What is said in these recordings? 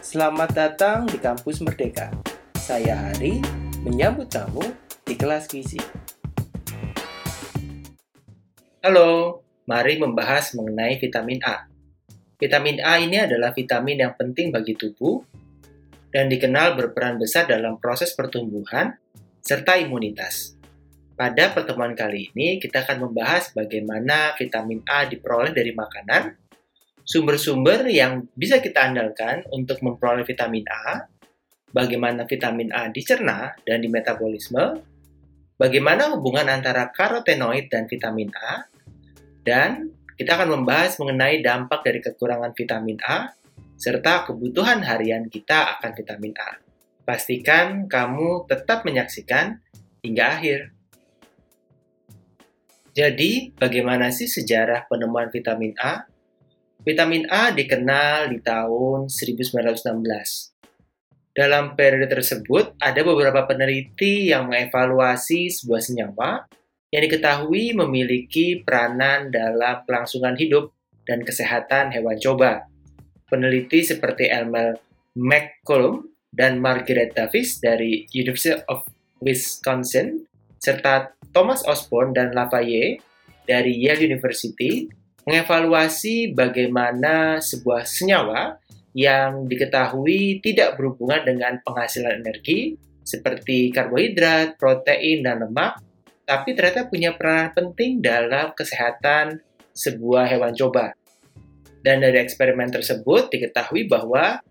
Selamat datang di Kampus Merdeka. Saya Hari, menyambut kamu di kelas gizi. Halo, mari membahas mengenai vitamin A. Vitamin A ini adalah vitamin yang penting bagi tubuh dan dikenal berperan besar dalam proses pertumbuhan serta imunitas. Pada pertemuan kali ini, kita akan membahas bagaimana vitamin A diperoleh dari makanan, sumber-sumber yang bisa kita andalkan untuk memperoleh vitamin A, bagaimana vitamin A dicerna dan di metabolisme, bagaimana hubungan antara karotenoid dan vitamin A, dan kita akan membahas mengenai dampak dari kekurangan vitamin A, serta kebutuhan harian kita akan vitamin A. Pastikan kamu tetap menyaksikan hingga akhir. Jadi, bagaimana sih sejarah penemuan vitamin A? Vitamin A dikenal di tahun 1916. Dalam periode tersebut, ada beberapa peneliti yang mengevaluasi sebuah senyawa yang diketahui memiliki peranan dalam kelangsungan hidup dan kesehatan hewan coba. Peneliti seperti Elmer McCollum dan Margaret Davis dari University of Wisconsin serta Thomas Osborne dan Lafayette dari Yale University mengevaluasi bagaimana sebuah senyawa yang diketahui tidak berhubungan dengan penghasilan energi seperti karbohidrat, protein, dan lemak, tapi ternyata punya peran penting dalam kesehatan sebuah hewan coba. Dan dari eksperimen tersebut diketahui bahwa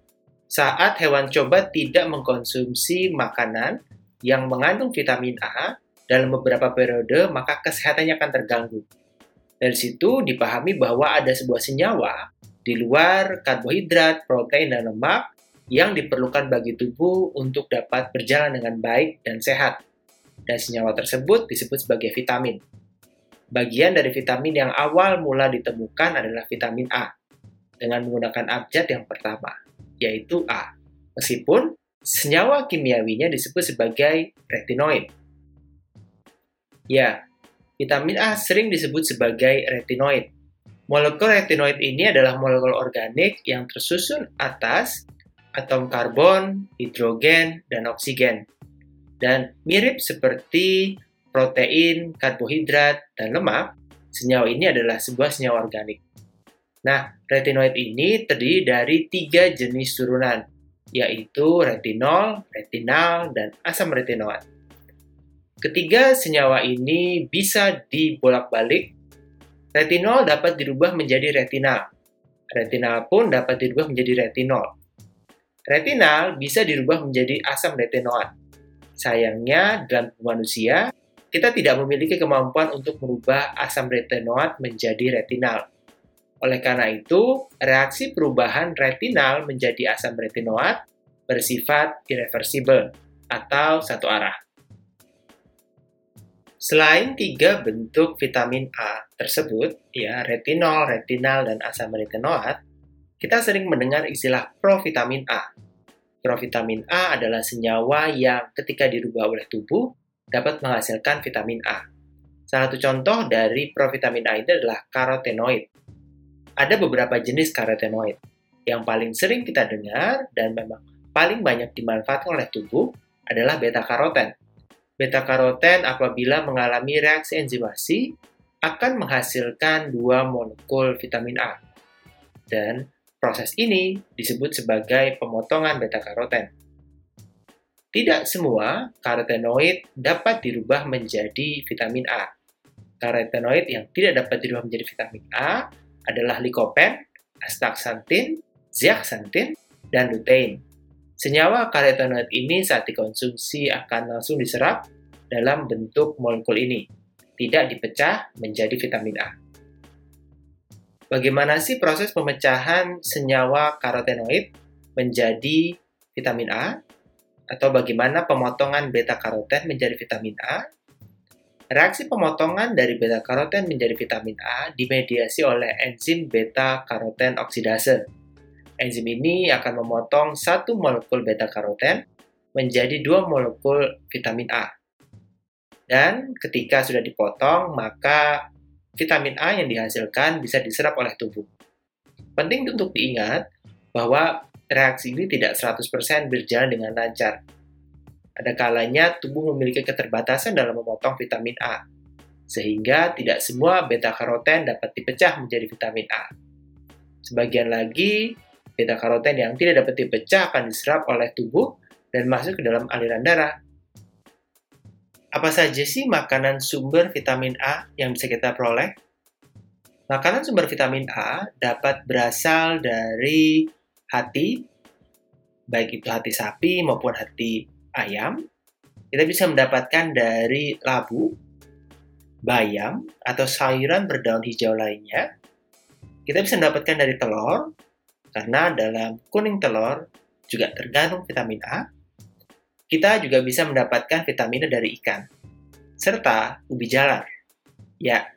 saat hewan coba tidak mengkonsumsi makanan yang mengandung vitamin A, dalam beberapa periode, maka kesehatannya akan terganggu. Dari situ dipahami bahwa ada sebuah senyawa di luar karbohidrat, protein, dan lemak yang diperlukan bagi tubuh untuk dapat berjalan dengan baik dan sehat. Dan senyawa tersebut disebut sebagai vitamin. Bagian dari vitamin yang awal mula ditemukan adalah vitamin A dengan menggunakan abjad yang pertama, yaitu A. Meskipun senyawa kimiawinya disebut sebagai retinoid. Ya, vitamin A sering disebut sebagai retinoid. Molekul retinoid ini adalah molekul organik yang tersusun atas atom karbon, hidrogen, dan oksigen. Dan mirip seperti protein, karbohidrat, dan lemak, senyawa ini adalah sebuah senyawa organik. Nah, retinoid ini terdiri dari tiga jenis turunan, yaitu retinol, retinal, dan asam retinoat. Ketiga senyawa ini bisa dibolak-balik. Retinol dapat dirubah menjadi retinal. Retinal pun dapat dirubah menjadi retinol. Retinal bisa dirubah menjadi asam retinoat. Sayangnya, dalam manusia, kita tidak memiliki kemampuan untuk merubah asam retinoat menjadi retinal. Oleh karena itu, reaksi perubahan retinal menjadi asam retinoat bersifat irreversible atau satu arah. Selain tiga bentuk vitamin A tersebut, ya retinol, retinal, dan asam retinoat, kita sering mendengar istilah provitamin A. Provitamin A adalah senyawa yang ketika dirubah oleh tubuh dapat menghasilkan vitamin A. Salah satu contoh dari provitamin A ini adalah karotenoid. Ada beberapa jenis karotenoid. Yang paling sering kita dengar dan memang paling banyak dimanfaatkan oleh tubuh adalah beta karoten apabila mengalami reaksi enzimasi akan menghasilkan dua molekul vitamin A. Dan proses ini disebut sebagai pemotongan beta karoten. Tidak semua karotenoid dapat dirubah menjadi vitamin A. Karotenoid yang tidak dapat dirubah menjadi vitamin A adalah likopen, astaxanthin, zeaxanthin, dan lutein. Senyawa karotenoid ini saat dikonsumsi akan langsung diserap dalam bentuk molekul ini, tidak dipecah menjadi vitamin A. Bagaimana sih proses pemecahan senyawa karotenoid menjadi vitamin A? Atau bagaimana pemotongan beta karoten menjadi vitamin A? Reaksi pemotongan dari beta karoten menjadi vitamin A dimediasi oleh enzim beta karoten oksidase Enzim ini akan memotong satu molekul beta-karoten menjadi dua molekul vitamin A. Dan ketika sudah dipotong, maka vitamin A yang dihasilkan bisa diserap oleh tubuh. Penting untuk diingat bahwa reaksi ini tidak 100% berjalan dengan lancar. Ada kalanya tubuh memiliki keterbatasan dalam memotong vitamin A, sehingga tidak semua beta-karoten dapat dipecah menjadi vitamin A. Sebagian lagi, beta-karoten yang tidak dapat dipecah akan diserap oleh tubuh dan masuk ke dalam aliran darah. Apa saja sih makanan sumber vitamin A yang bisa kita peroleh? Makanan sumber vitamin A dapat berasal dari hati, baik itu hati sapi maupun hati ayam, kita bisa mendapatkan dari labu, bayam, atau sayuran berdaun hijau lainnya. Kita bisa mendapatkan dari telur, karena dalam kuning telur juga terkandung vitamin A. Kita juga bisa mendapatkan vitamin dari ikan, serta ubi jalar. Ya,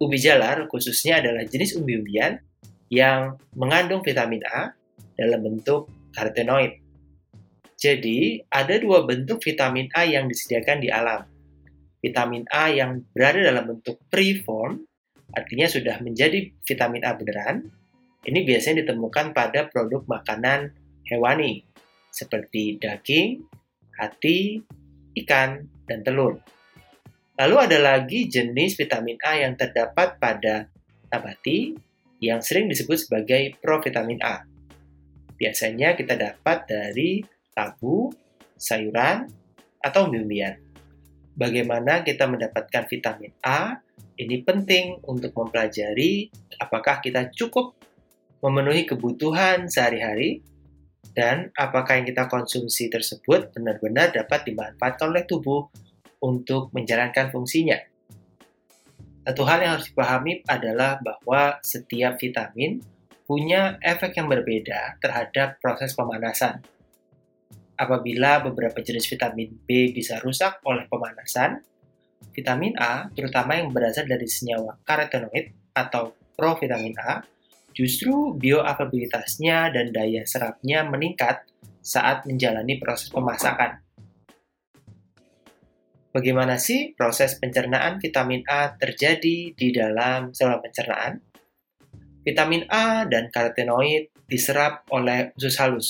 ubi jalar khususnya adalah jenis umbi-umbian yang mengandung vitamin A dalam bentuk karotenoid. Jadi, ada dua bentuk vitamin A yang disediakan di alam. Vitamin A yang berada dalam bentuk preform, artinya sudah menjadi vitamin A beneran. Ini biasanya ditemukan pada produk makanan hewani, seperti daging, hati, ikan, dan telur. Lalu ada lagi jenis vitamin A yang terdapat pada nabati yang sering disebut sebagai provitamin A. Biasanya kita dapat dari tabu, sayuran, atau umbi Bagaimana kita mendapatkan vitamin A? Ini penting untuk mempelajari apakah kita cukup memenuhi kebutuhan sehari-hari dan apakah yang kita konsumsi tersebut benar-benar dapat dimanfaatkan oleh tubuh untuk menjalankan fungsinya. Satu hal yang harus dipahami adalah bahwa setiap vitamin punya efek yang berbeda terhadap proses pemanasan. Apabila beberapa jenis vitamin B bisa rusak oleh pemanasan, vitamin A, terutama yang berasal dari senyawa karotenoid atau provitamin A, justru bioavailabilitasnya dan daya serapnya meningkat saat menjalani proses pemasakan. Bagaimana sih proses pencernaan vitamin A terjadi di dalam saluran pencernaan? Vitamin A dan karotenoid diserap oleh usus halus,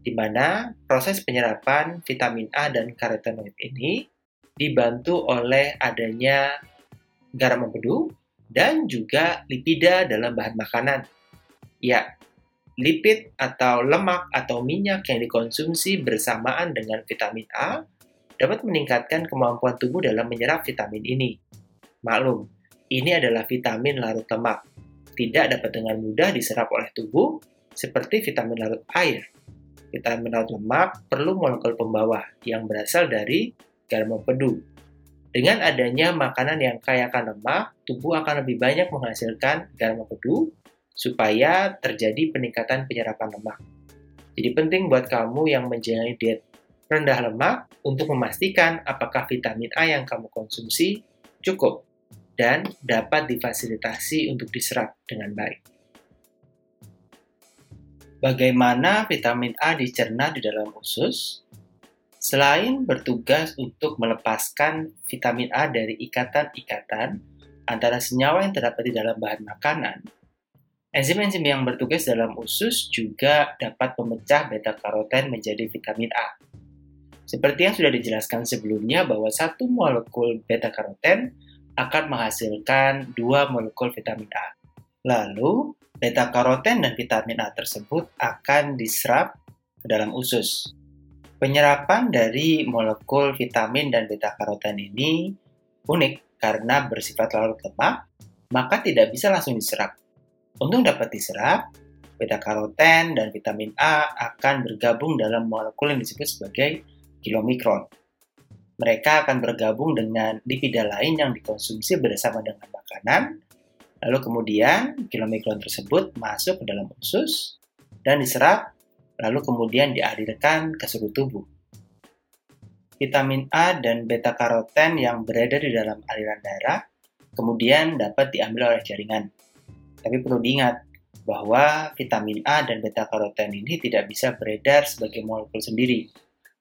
di mana proses penyerapan vitamin A dan karotenoid ini dibantu oleh adanya garam empedu dan juga lipida dalam bahan makanan. Ya, lipid atau lemak atau minyak yang dikonsumsi bersamaan dengan vitamin A dapat meningkatkan kemampuan tubuh dalam menyerap vitamin ini. Maklum, ini adalah vitamin larut lemak tidak dapat dengan mudah diserap oleh tubuh seperti vitamin larut air. Vitamin larut lemak perlu molekul pembawa yang berasal dari garam empedu. Dengan adanya makanan yang kaya akan lemak, tubuh akan lebih banyak menghasilkan garam empedu supaya terjadi peningkatan penyerapan lemak. Jadi penting buat kamu yang menjalani diet rendah lemak untuk memastikan apakah vitamin A yang kamu konsumsi cukup dan dapat difasilitasi untuk diserap dengan baik. Bagaimana vitamin A dicerna di dalam usus? Selain bertugas untuk melepaskan vitamin A dari ikatan-ikatan antara senyawa yang terdapat di dalam bahan makanan, enzim-enzim yang bertugas dalam usus juga dapat memecah beta-karoten menjadi vitamin A. Seperti yang sudah dijelaskan sebelumnya bahwa satu molekul beta-karoten akan menghasilkan dua molekul vitamin A. Lalu, beta-karoten dan vitamin A tersebut akan diserap ke dalam usus. Penyerapan dari molekul vitamin dan beta-karoten ini unik karena bersifat larut lemak, maka tidak bisa langsung diserap. Untuk dapat diserap, beta-karoten dan vitamin A akan bergabung dalam molekul yang disebut sebagai kilomikron mereka akan bergabung dengan lipida lain yang dikonsumsi bersama dengan makanan, lalu kemudian kilomikron tersebut masuk ke dalam usus dan diserap, lalu kemudian dialirkan ke seluruh tubuh. Vitamin A dan beta karoten yang berada di dalam aliran darah kemudian dapat diambil oleh jaringan. Tapi perlu diingat bahwa vitamin A dan beta karoten ini tidak bisa beredar sebagai molekul sendiri,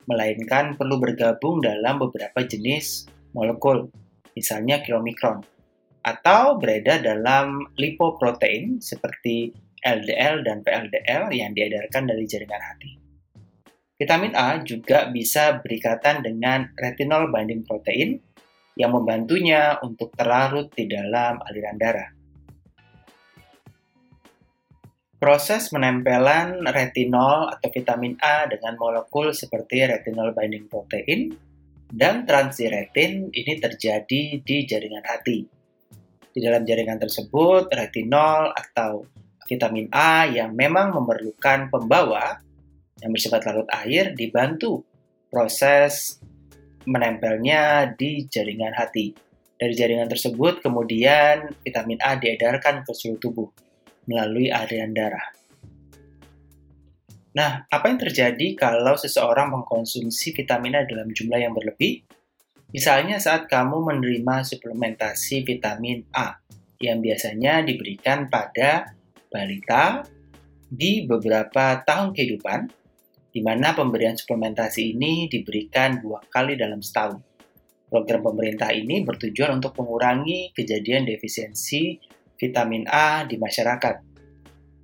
melainkan perlu bergabung dalam beberapa jenis molekul, misalnya kilomikron, atau beredar dalam lipoprotein seperti LDL dan VLDL yang diedarkan dari jaringan hati. Vitamin A juga bisa berikatan dengan retinol binding protein yang membantunya untuk terlarut di dalam aliran darah. Proses menempelan retinol atau vitamin A dengan molekul seperti retinol binding protein dan transiretin ini terjadi di jaringan hati. Di dalam jaringan tersebut, retinol atau vitamin A yang memang memerlukan pembawa yang bersifat larut air dibantu proses menempelnya di jaringan hati. Dari jaringan tersebut kemudian vitamin A diedarkan ke seluruh tubuh melalui aliran darah. Nah, apa yang terjadi kalau seseorang mengkonsumsi vitamin A dalam jumlah yang berlebih? Misalnya saat kamu menerima suplementasi vitamin A yang biasanya diberikan pada balita di beberapa tahun kehidupan, di mana pemberian suplementasi ini diberikan dua kali dalam setahun. Program pemerintah ini bertujuan untuk mengurangi kejadian defisiensi vitamin A di masyarakat.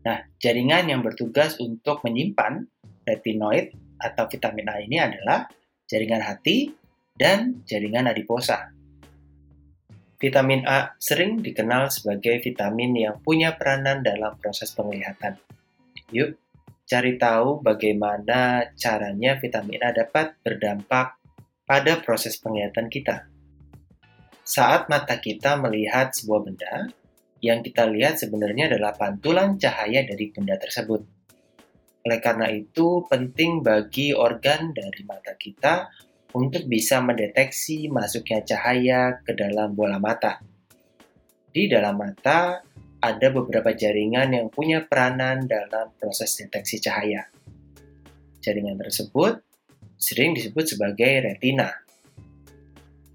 Nah, jaringan yang bertugas untuk menyimpan retinoid atau vitamin A ini adalah jaringan hati dan jaringan adiposa. Vitamin A sering dikenal sebagai vitamin yang punya peranan dalam proses penglihatan. Yuk, cari tahu bagaimana caranya vitamin A dapat berdampak pada proses penglihatan kita. Saat mata kita melihat sebuah benda, yang kita lihat sebenarnya adalah pantulan cahaya dari benda tersebut. Oleh karena itu, penting bagi organ dari mata kita untuk bisa mendeteksi masuknya cahaya ke dalam bola mata. Di dalam mata, ada beberapa jaringan yang punya peranan dalam proses deteksi cahaya. Jaringan tersebut sering disebut sebagai retina.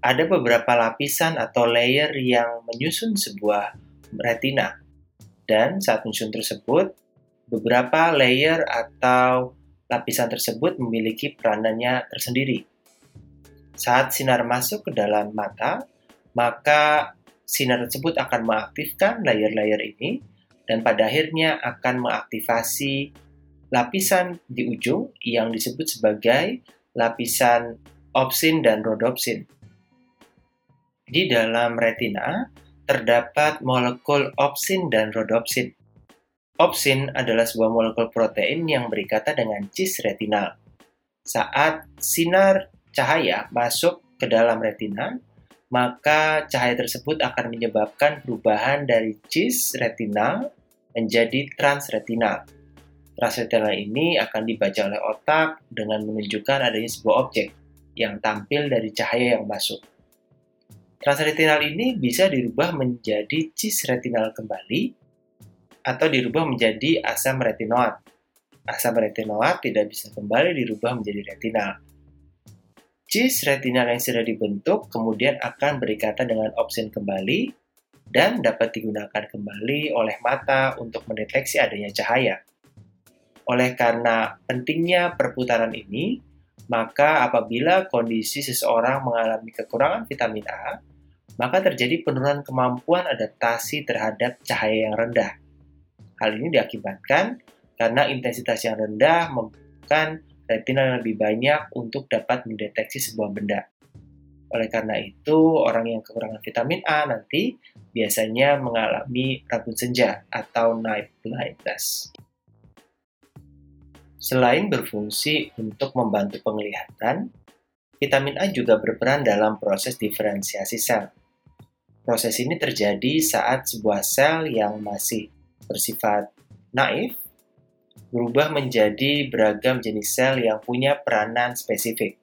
Ada beberapa lapisan atau layer yang menyusun sebuah retina. Dan saat menyusun tersebut, beberapa layer atau lapisan tersebut memiliki peranannya tersendiri. Saat sinar masuk ke dalam mata, maka sinar tersebut akan mengaktifkan layer-layer ini dan pada akhirnya akan mengaktifasi lapisan di ujung yang disebut sebagai lapisan opsin dan rhodopsin. Di dalam retina, terdapat molekul opsin dan rhodopsin. Opsin adalah sebuah molekul protein yang berikatan dengan cis retinal. Saat sinar cahaya masuk ke dalam retina, maka cahaya tersebut akan menyebabkan perubahan dari cis retinal menjadi transretinal. Transretinal ini akan dibaca oleh otak dengan menunjukkan adanya sebuah objek yang tampil dari cahaya yang masuk. Transretinal ini bisa dirubah menjadi cis retinal kembali atau dirubah menjadi asam retinoat. Asam retinoat tidak bisa kembali dirubah menjadi retinal. Cis retinal yang sudah dibentuk kemudian akan berikatan dengan opsin kembali dan dapat digunakan kembali oleh mata untuk mendeteksi adanya cahaya. Oleh karena pentingnya perputaran ini, maka apabila kondisi seseorang mengalami kekurangan vitamin A, maka terjadi penurunan kemampuan adaptasi terhadap cahaya yang rendah. Hal ini diakibatkan karena intensitas yang rendah membutuhkan retina yang lebih banyak untuk dapat mendeteksi sebuah benda. Oleh karena itu, orang yang kekurangan vitamin A nanti biasanya mengalami rambut senja atau night blindness. Selain berfungsi untuk membantu penglihatan, vitamin A juga berperan dalam proses diferensiasi sel. Proses ini terjadi saat sebuah sel yang masih bersifat naif berubah menjadi beragam jenis sel yang punya peranan spesifik.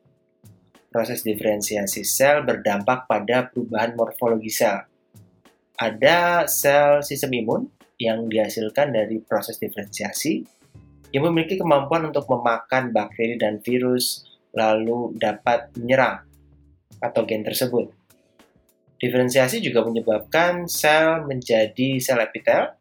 Proses diferensiasi sel berdampak pada perubahan morfologi sel. Ada sel sistem imun yang dihasilkan dari proses diferensiasi yang memiliki kemampuan untuk memakan bakteri dan virus lalu dapat menyerang patogen tersebut. Diferensiasi juga menyebabkan sel menjadi sel epitel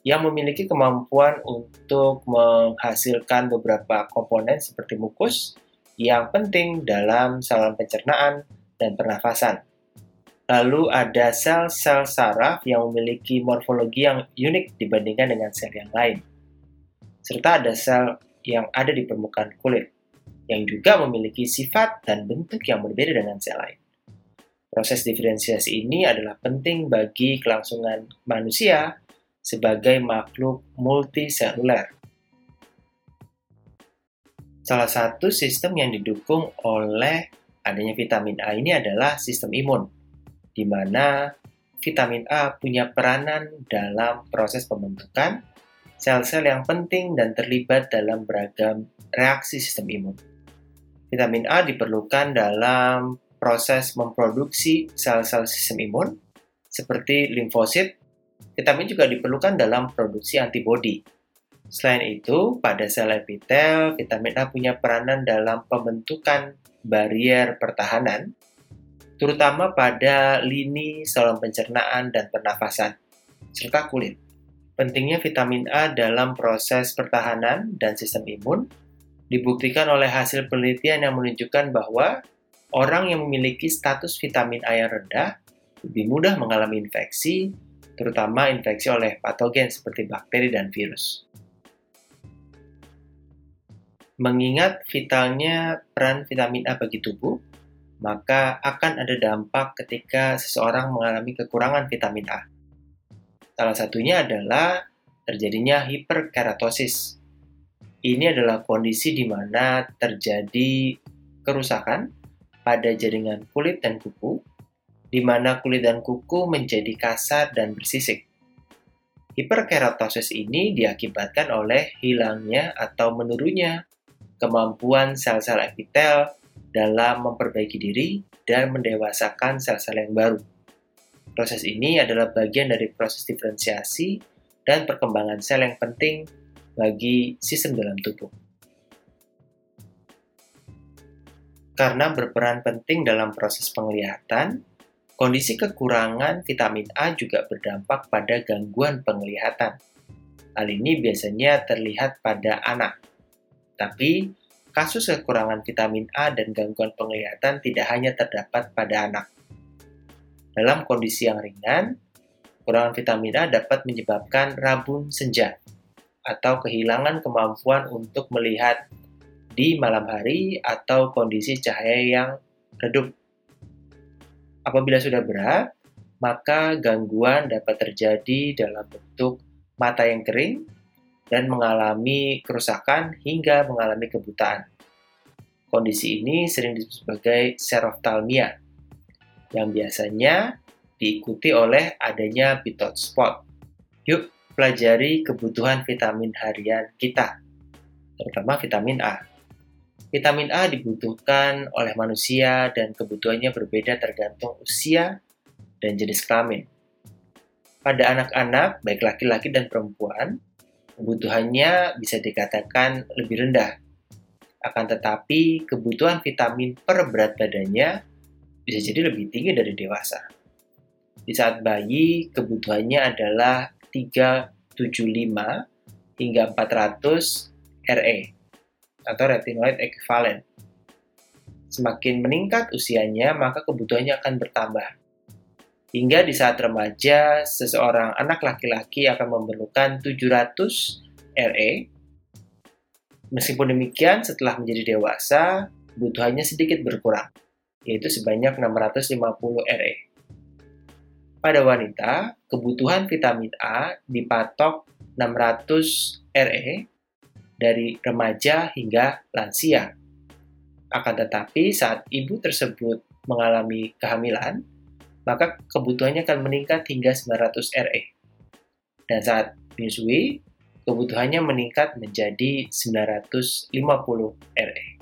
yang memiliki kemampuan untuk menghasilkan beberapa komponen seperti mukus yang penting dalam saluran pencernaan dan pernafasan. Lalu ada sel-sel saraf yang memiliki morfologi yang unik dibandingkan dengan sel yang lain. Serta ada sel yang ada di permukaan kulit, yang juga memiliki sifat dan bentuk yang berbeda dengan sel lain. Proses diferensiasi ini adalah penting bagi kelangsungan manusia sebagai makhluk multiseluler. Salah satu sistem yang didukung oleh adanya vitamin A ini adalah sistem imun di mana vitamin A punya peranan dalam proses pembentukan sel-sel yang penting dan terlibat dalam beragam reaksi sistem imun. Vitamin A diperlukan dalam proses memproduksi sel-sel sistem imun seperti limfosit. Vitamin juga diperlukan dalam produksi antibodi. Selain itu, pada sel epitel, vitamin A punya peranan dalam pembentukan barrier pertahanan terutama pada lini saluran pencernaan dan pernafasan, serta kulit. Pentingnya vitamin A dalam proses pertahanan dan sistem imun dibuktikan oleh hasil penelitian yang menunjukkan bahwa orang yang memiliki status vitamin A yang rendah lebih mudah mengalami infeksi, terutama infeksi oleh patogen seperti bakteri dan virus. Mengingat vitalnya peran vitamin A bagi tubuh, maka akan ada dampak ketika seseorang mengalami kekurangan vitamin A. Salah satunya adalah terjadinya hiperkeratosis. Ini adalah kondisi di mana terjadi kerusakan pada jaringan kulit dan kuku, di mana kulit dan kuku menjadi kasar dan bersisik. Hiperkeratosis ini diakibatkan oleh hilangnya atau menurunnya kemampuan sel-sel epitel dalam memperbaiki diri dan mendewasakan sel-sel yang baru. Proses ini adalah bagian dari proses diferensiasi dan perkembangan sel yang penting bagi sistem dalam tubuh. Karena berperan penting dalam proses penglihatan, kondisi kekurangan vitamin A juga berdampak pada gangguan penglihatan. Hal ini biasanya terlihat pada anak, tapi kasus kekurangan vitamin A dan gangguan penglihatan tidak hanya terdapat pada anak. Dalam kondisi yang ringan, kekurangan vitamin A dapat menyebabkan rabun senja atau kehilangan kemampuan untuk melihat di malam hari atau kondisi cahaya yang redup. Apabila sudah berat, maka gangguan dapat terjadi dalam bentuk mata yang kering, dan mengalami kerusakan hingga mengalami kebutaan. Kondisi ini sering disebut sebagai seroftalmia, yang biasanya diikuti oleh adanya bitot spot. Yuk, pelajari kebutuhan vitamin harian kita, terutama vitamin A. Vitamin A dibutuhkan oleh manusia dan kebutuhannya berbeda tergantung usia dan jenis kelamin. Pada anak-anak, baik laki-laki dan perempuan, kebutuhannya bisa dikatakan lebih rendah. Akan tetapi, kebutuhan vitamin per berat badannya bisa jadi lebih tinggi dari dewasa. Di saat bayi, kebutuhannya adalah 375 hingga 400 RE atau retinoid equivalent. Semakin meningkat usianya, maka kebutuhannya akan bertambah. Hingga di saat remaja, seseorang anak laki-laki akan memerlukan 700 RE. Meskipun demikian, setelah menjadi dewasa, kebutuhannya sedikit berkurang, yaitu sebanyak 650 RE. Pada wanita, kebutuhan vitamin A dipatok 600 RE dari remaja hingga lansia. Akan tetapi, saat ibu tersebut mengalami kehamilan, maka kebutuhannya akan meningkat hingga 900 RE. Dan saat menyusui, kebutuhannya meningkat menjadi 950 RE.